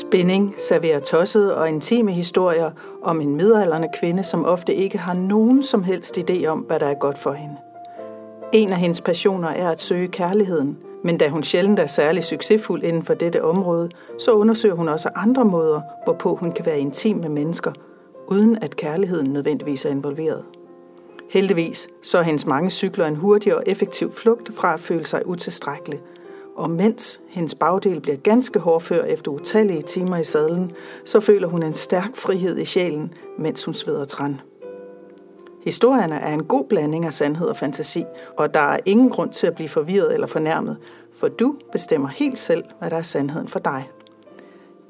Spænding serverer tossede og intime historier om en midalderne kvinde, som ofte ikke har nogen som helst idé om, hvad der er godt for hende. En af hendes passioner er at søge kærligheden, men da hun sjældent er særlig succesfuld inden for dette område, så undersøger hun også andre måder, hvorpå hun kan være intim med mennesker, uden at kærligheden nødvendigvis er involveret. Heldigvis så er hendes mange cykler en hurtig og effektiv flugt fra at føle sig utilstrækkelig. Og mens hendes bagdel bliver ganske hårdfør efter utallige timer i sadlen, så føler hun en stærk frihed i sjælen, mens hun sveder træn. Historierne er en god blanding af sandhed og fantasi, og der er ingen grund til at blive forvirret eller fornærmet, for du bestemmer helt selv, hvad der er sandheden for dig.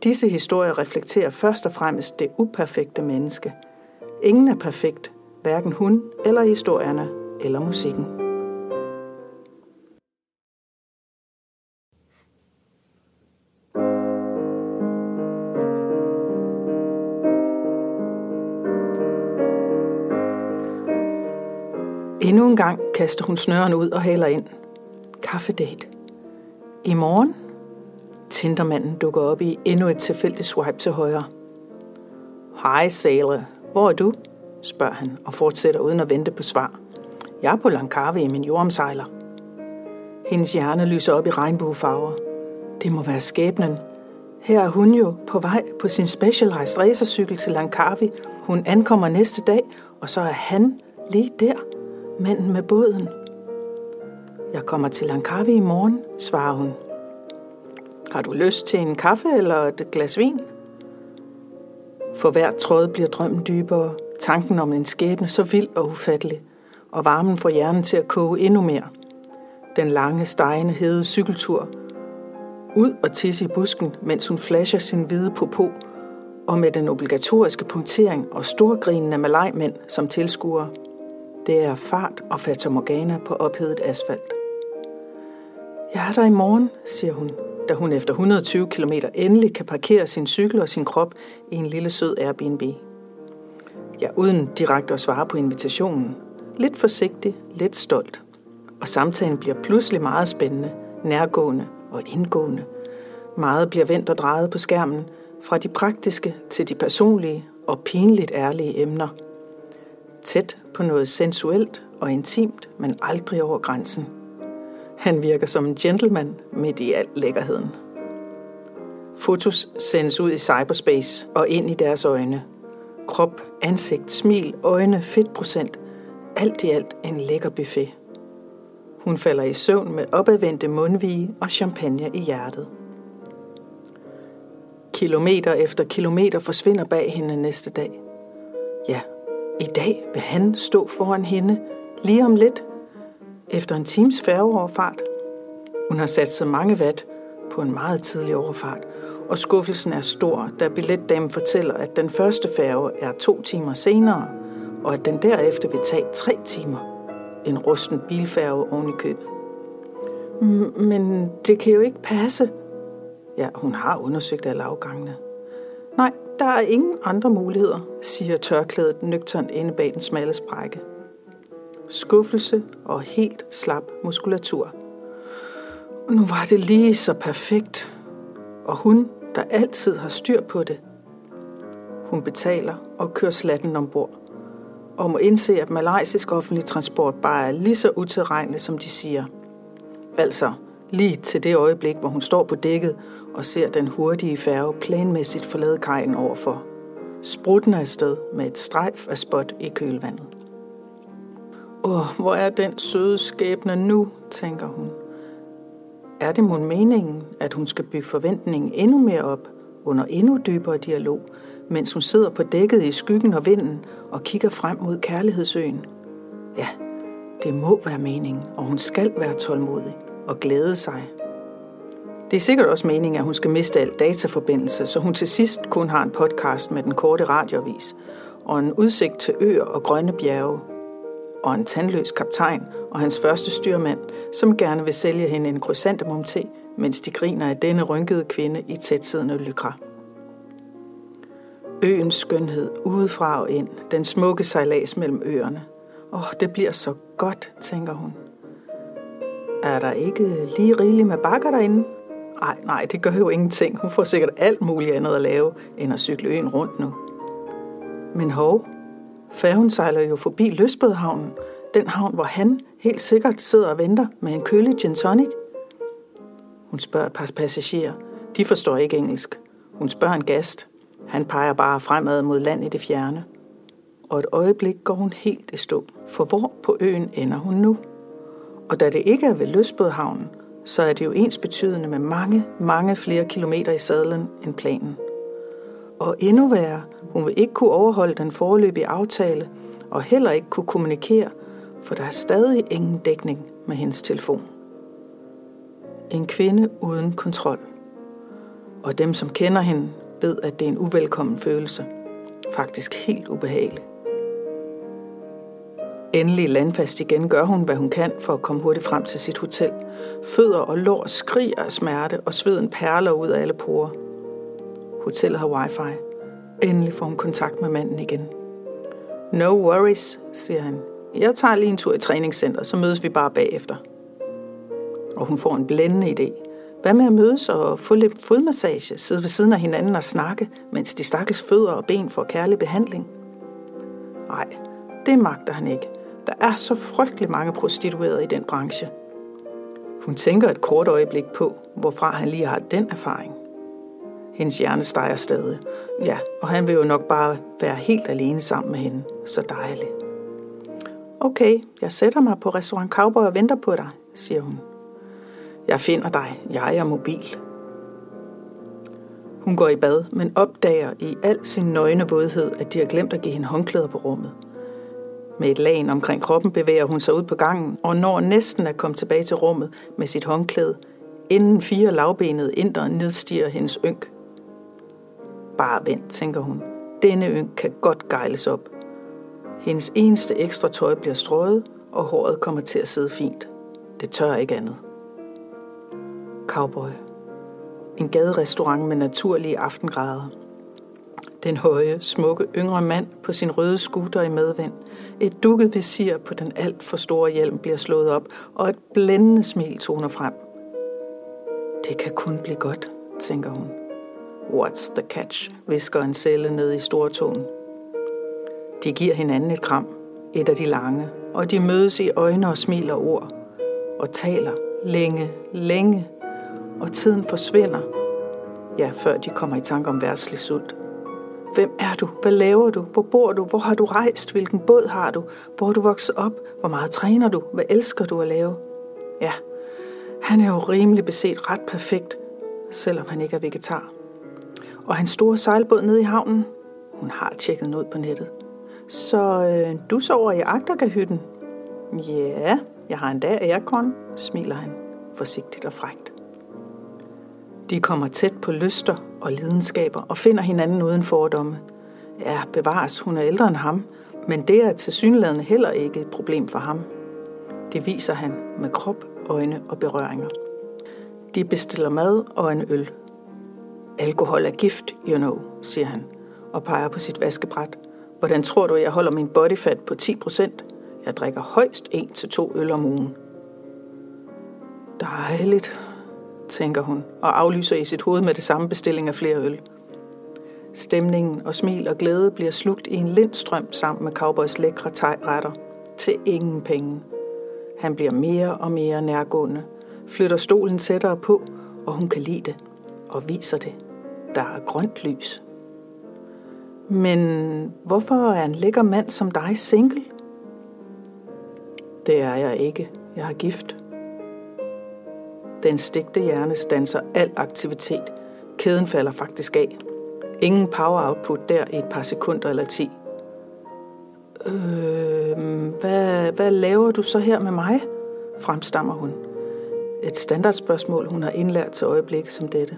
Disse historier reflekterer først og fremmest det uperfekte menneske. Ingen er perfekt, hverken hun eller historierne eller musikken. Endnu en gang kaster hun snøren ud og haler ind. Kaffedate. I morgen? Tindermanden dukker op i endnu et tilfældigt swipe til højre. Hej, Sale. Hvor er du? spørger han og fortsætter uden at vente på svar. Jeg er på Langkawi i min jordomsejler. Hendes hjerne lyser op i regnbuefarver. Det må være skæbnen. Her er hun jo på vej på sin specialized racercykel til Langkawi. Hun ankommer næste dag, og så er han lige der, manden med båden. Jeg kommer til Langkawi i morgen, svarer hun. Har du lyst til en kaffe eller et glas vin? For hver tråd bliver drømmen dybere, tanken om en skæbne så vild og ufattelig, og varmen får hjernen til at koge endnu mere. Den lange, stegende, hede cykeltur, ud og tisse i busken, mens hun flasher sin hvide popo, og med den obligatoriske punktering og storgrinende malajmænd som tilskuere. Det er fart og fatamorgana på ophedet asfalt. Jeg er der i morgen, siger hun, da hun efter 120 km endelig kan parkere sin cykel og sin krop i en lille sød Airbnb. Ja, uden direkte at svare på invitationen. Lidt forsigtig, lidt stolt. Og samtalen bliver pludselig meget spændende, nærgående og indgående. Meget bliver vendt og drejet på skærmen, fra de praktiske til de personlige og pinligt ærlige emner. Tæt på noget sensuelt og intimt, men aldrig over grænsen. Han virker som en gentleman midt i al lækkerheden. Fotos sendes ud i cyberspace og ind i deres øjne. Krop, ansigt, smil, øjne, fedtprocent. Alt i alt en lækker buffet. Hun falder i søvn med opadvendte mundvige og champagne i hjertet. Kilometer efter kilometer forsvinder bag hende næste dag. Ja, i dag vil han stå foran hende lige om lidt – efter en times færgeoverfart. Hun har sat så mange watt på en meget tidlig overfart, og skuffelsen er stor, da billetdamen fortæller, at den første færge er to timer senere, og at den derefter vil tage tre timer. En rusten bilfærge oven i købet. Men det kan jo ikke passe. Ja, hun har undersøgt alle afgangene. Nej, der er ingen andre muligheder, siger tørklædet nøgternt inde bag den smalle sprække skuffelse og helt slap muskulatur. Nu var det lige så perfekt, og hun, der altid har styr på det. Hun betaler og kører slatten ombord, og må indse, at malaysisk offentlig transport bare er lige så utilregnelig, som de siger. Altså, lige til det øjeblik, hvor hun står på dækket og ser den hurtige færge planmæssigt forlade kajen overfor. Sprutten er afsted med et strejf af spot i kølvandet. Åh, hvor er den søde skæbne nu, tænker hun. Er det mon meningen, at hun skal bygge forventningen endnu mere op, under endnu dybere dialog, mens hun sidder på dækket i skyggen og vinden og kigger frem mod kærlighedsøen? Ja, det må være meningen, og hun skal være tålmodig og glæde sig. Det er sikkert også meningen, at hun skal miste al dataforbindelse, så hun til sidst kun har en podcast med den korte radiovis og en udsigt til øer og grønne bjerge og en tandløs kaptajn og hans første styrmand, som gerne vil sælge hende en krysantemum te, mens de griner af denne rynkede kvinde i tætsiddende lykra. Øens skønhed udefra og ind, den smukke sejlads mellem øerne. Åh, oh, det bliver så godt, tænker hun. Er der ikke lige rigeligt med bakker derinde? Ej, nej, det gør jo ingenting. Hun får sikkert alt muligt andet at lave, end at cykle øen rundt nu. Men hov, færgen sejler jo forbi Løsbødhavnen, den havn, hvor han helt sikkert sidder og venter med en kølig gin tonic. Hun spørger et par passagerer. De forstår ikke engelsk. Hun spørger en gast. Han peger bare fremad mod land i det fjerne. Og et øjeblik går hun helt i stå, for hvor på øen ender hun nu? Og da det ikke er ved Løsbådhavnen, så er det jo ens betydende med mange, mange flere kilometer i sadlen end planen. Og endnu værre, hun vil ikke kunne overholde den foreløbige aftale, og heller ikke kunne kommunikere, for der er stadig ingen dækning med hendes telefon. En kvinde uden kontrol. Og dem, som kender hende, ved, at det er en uvelkommen følelse. Faktisk helt ubehagelig. Endelig landfast igen gør hun, hvad hun kan for at komme hurtigt frem til sit hotel. Fødder og lår skriger af smerte, og sveden perler ud af alle porer. Hotellet har wifi. Endelig får hun kontakt med manden igen. No worries, siger han. Jeg tager lige en tur i træningscenter, så mødes vi bare bagefter. Og hun får en blændende idé. Hvad med at mødes og få lidt fodmassage, sidde ved siden af hinanden og snakke, mens de stakkels fødder og ben får kærlig behandling? Nej, det magter han ikke. Der er så frygtelig mange prostituerede i den branche. Hun tænker et kort øjeblik på, hvorfra han lige har den erfaring. Hendes hjerne steger stadig. Ja, og han vil jo nok bare være helt alene sammen med hende. Så dejligt. Okay, jeg sætter mig på restaurant Cowboy og venter på dig, siger hun. Jeg finder dig. Jeg er mobil. Hun går i bad, men opdager i al sin nøgne vådhed, at de har glemt at give hende håndklæder på rummet. Med et lagen omkring kroppen bevæger hun sig ud på gangen og når næsten at komme tilbage til rummet med sit håndklæde, inden fire lavbenede indere nedstiger hendes ynk. Bare vent, tænker hun. Denne ynk kan godt gejles op. Hendes eneste ekstra tøj bliver strøget, og håret kommer til at sidde fint. Det tør ikke andet. Cowboy. En gaderestaurant med naturlige aftengrader. Den høje, smukke yngre mand på sin røde skuter i medvind. Et dukket visir på den alt for store hjelm bliver slået op, og et blændende smil toner frem. Det kan kun blive godt, tænker hun. What's the catch, visker en celle ned i stortåen. De giver hinanden et kram, et af de lange, og de mødes i øjne og smiler ord, og taler længe, længe, og tiden forsvinder, ja, før de kommer i tanke om værtslig sult. Hvem er du? Hvad laver du? Hvor bor du? Hvor har du rejst? Hvilken båd har du? Hvor er du vokset op? Hvor meget træner du? Hvad elsker du at lave? Ja, han er jo rimelig beset ret perfekt, selvom han ikke er vegetar. Og hans store sejlbåd nede i havnen, hun har tjekket noget på nettet. Så øh, du sover i agterkahytten? Ja, jeg har en dag aircon, smiler han, forsigtigt og frægt. De kommer tæt på lyster og lidenskaber og finder hinanden uden fordomme. Ja, bevares, hun er ældre end ham, men det er tilsyneladende heller ikke et problem for ham. Det viser han med krop, øjne og berøringer. De bestiller mad og en øl. Alkohol er gift, you know, siger han, og peger på sit vaskebræt. Hvordan tror du, jeg holder min bodyfat på 10%? Jeg drikker højst 1-2 øl om ugen. Dejligt, tænker hun, og aflyser i sit hoved med det samme bestilling af flere øl. Stemningen og smil og glæde bliver slugt i en lindstrøm sammen med Cowboys lækre tegretter. Til ingen penge. Han bliver mere og mere nærgående, flytter stolen tættere på, og hun kan lide det, og viser det. Der er grønt lys. Men hvorfor er en lækker mand som dig single? Det er jeg ikke. Jeg har gift. Den stigte hjerne stanser al aktivitet. Kæden falder faktisk af. Ingen power output der i et par sekunder eller ti. Øh, hvad, hvad laver du så her med mig? fremstammer hun. Et standardspørgsmål, hun har indlært til øjeblik som dette.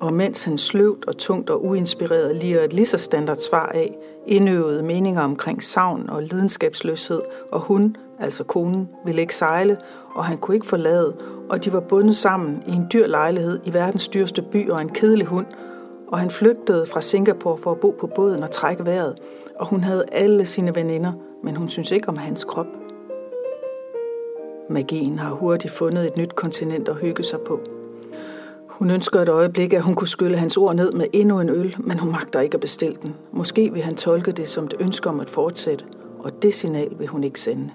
Og mens han sløvt og tungt og uinspireret liger et lige så standard svar af, indøvede meninger omkring savn og lidenskabsløshed, og hun, altså konen, ville ikke sejle, og han kunne ikke forlade, og de var bundet sammen i en dyr lejlighed i verdens dyreste by og en kedelig hund, og han flygtede fra Singapore for at bo på båden og trække vejret, og hun havde alle sine veninder, men hun syntes ikke om hans krop. Magien har hurtigt fundet et nyt kontinent at hygge sig på. Hun ønsker et øjeblik, at hun kunne skylle hans ord ned med endnu en øl, men hun magter ikke at bestille den. Måske vil han tolke det som et ønske om at fortsætte, og det signal vil hun ikke sende.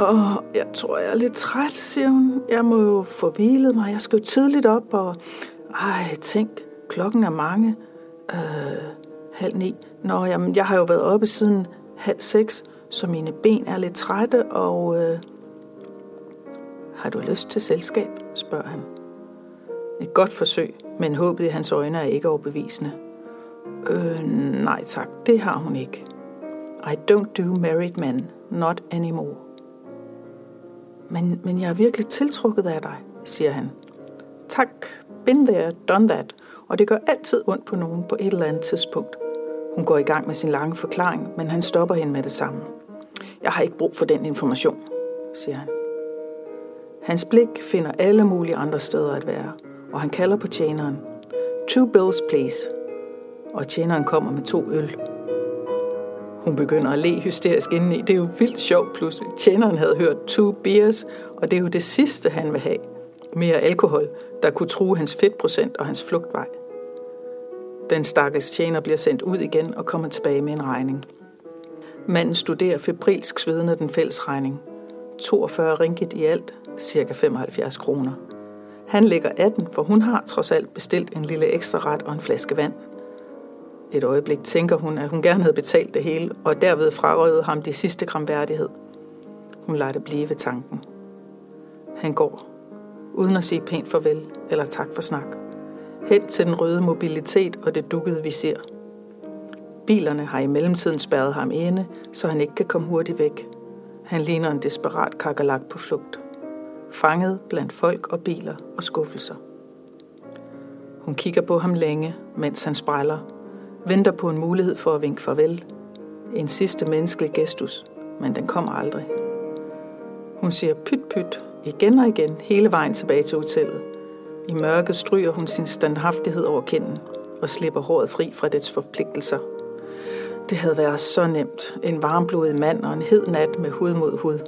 Åh, jeg tror, jeg er lidt træt, siger hun. Jeg må jo få hvilet mig. Jeg skal jo tidligt op, og... Ej, tænk, klokken er mange. Øh, halv ni. Nå, jamen, jeg har jo været oppe siden halv seks, så mine ben er lidt trætte, og... Øh, har du lyst til selskab? spørger han. Et godt forsøg, men håbet i hans øjne er ikke overbevisende. Øh, nej tak, det har hun ikke. I don't do married men, not anymore. Men, men jeg er virkelig tiltrukket af dig, siger han. Tak, been there, done that, og det gør altid ondt på nogen på et eller andet tidspunkt. Hun går i gang med sin lange forklaring, men han stopper hende med det samme. Jeg har ikke brug for den information, siger han. Hans blik finder alle mulige andre steder at være, og han kalder på tjeneren. Two bills, please. Og tjeneren kommer med to øl. Hun begynder at le hysterisk indeni. Det er jo vildt sjovt pludselig. Tjeneren havde hørt two beers, og det er jo det sidste, han vil have. Mere alkohol, der kunne true hans fedtprocent og hans flugtvej. Den stakkels tjener bliver sendt ud igen og kommer tilbage med en regning. Manden studerer febrilsk svedende den fælles regning. 42 ringgit i alt, cirka 75 kroner. Han lægger 18, for hun har trods alt bestilt en lille ekstra ret og en flaske vand. Et øjeblik tænker hun, at hun gerne havde betalt det hele, og derved frarøvede ham de sidste gram værdighed. Hun lader det blive ved tanken. Han går, uden at sige pænt farvel eller tak for snak. Hen til den røde mobilitet og det dukkede visir. Bilerne har i mellemtiden spærret ham inde, så han ikke kan komme hurtigt væk. Han ligner en desperat kakalak på flugt fanget blandt folk og biler og skuffelser. Hun kigger på ham længe, mens han spejler, venter på en mulighed for at vinke farvel. En sidste menneskelig gestus, men den kommer aldrig. Hun siger pyt pyt igen og igen hele vejen tilbage til hotellet. I mørket stryger hun sin standhaftighed over kinden og slipper håret fri fra dets forpligtelser. Det havde været så nemt. En varmblodig mand og en hed nat med hud mod hud.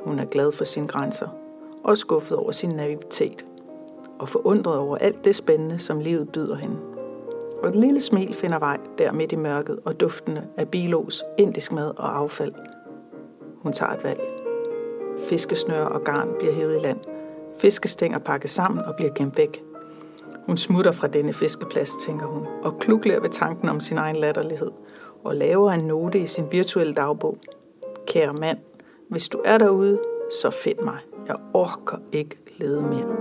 Hun er glad for sine grænser og skuffet over sin naivitet, og forundret over alt det spændende, som livet byder hende. Og et lille smil finder vej der midt i mørket og duftende af bilos, indisk mad og affald. Hun tager et valg. Fiskesnør og garn bliver hævet i land. Fiskestænger pakkes sammen og bliver gemt væk. Hun smutter fra denne fiskeplads, tænker hun, og klukler ved tanken om sin egen latterlighed, og laver en note i sin virtuelle dagbog. Kære mand, hvis du er derude, så find mig. Jeg orker ikke lede mere.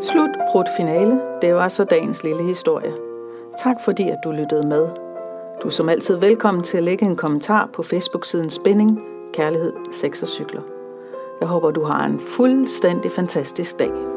Slut, brudt finale. Det var så dagens lille historie. Tak fordi, at du lyttede med. Du er som altid velkommen til at lægge en kommentar på Facebook-siden Spænding, Kærlighed, Sex og Cykler. Jeg håber, du har en fuldstændig fantastisk dag.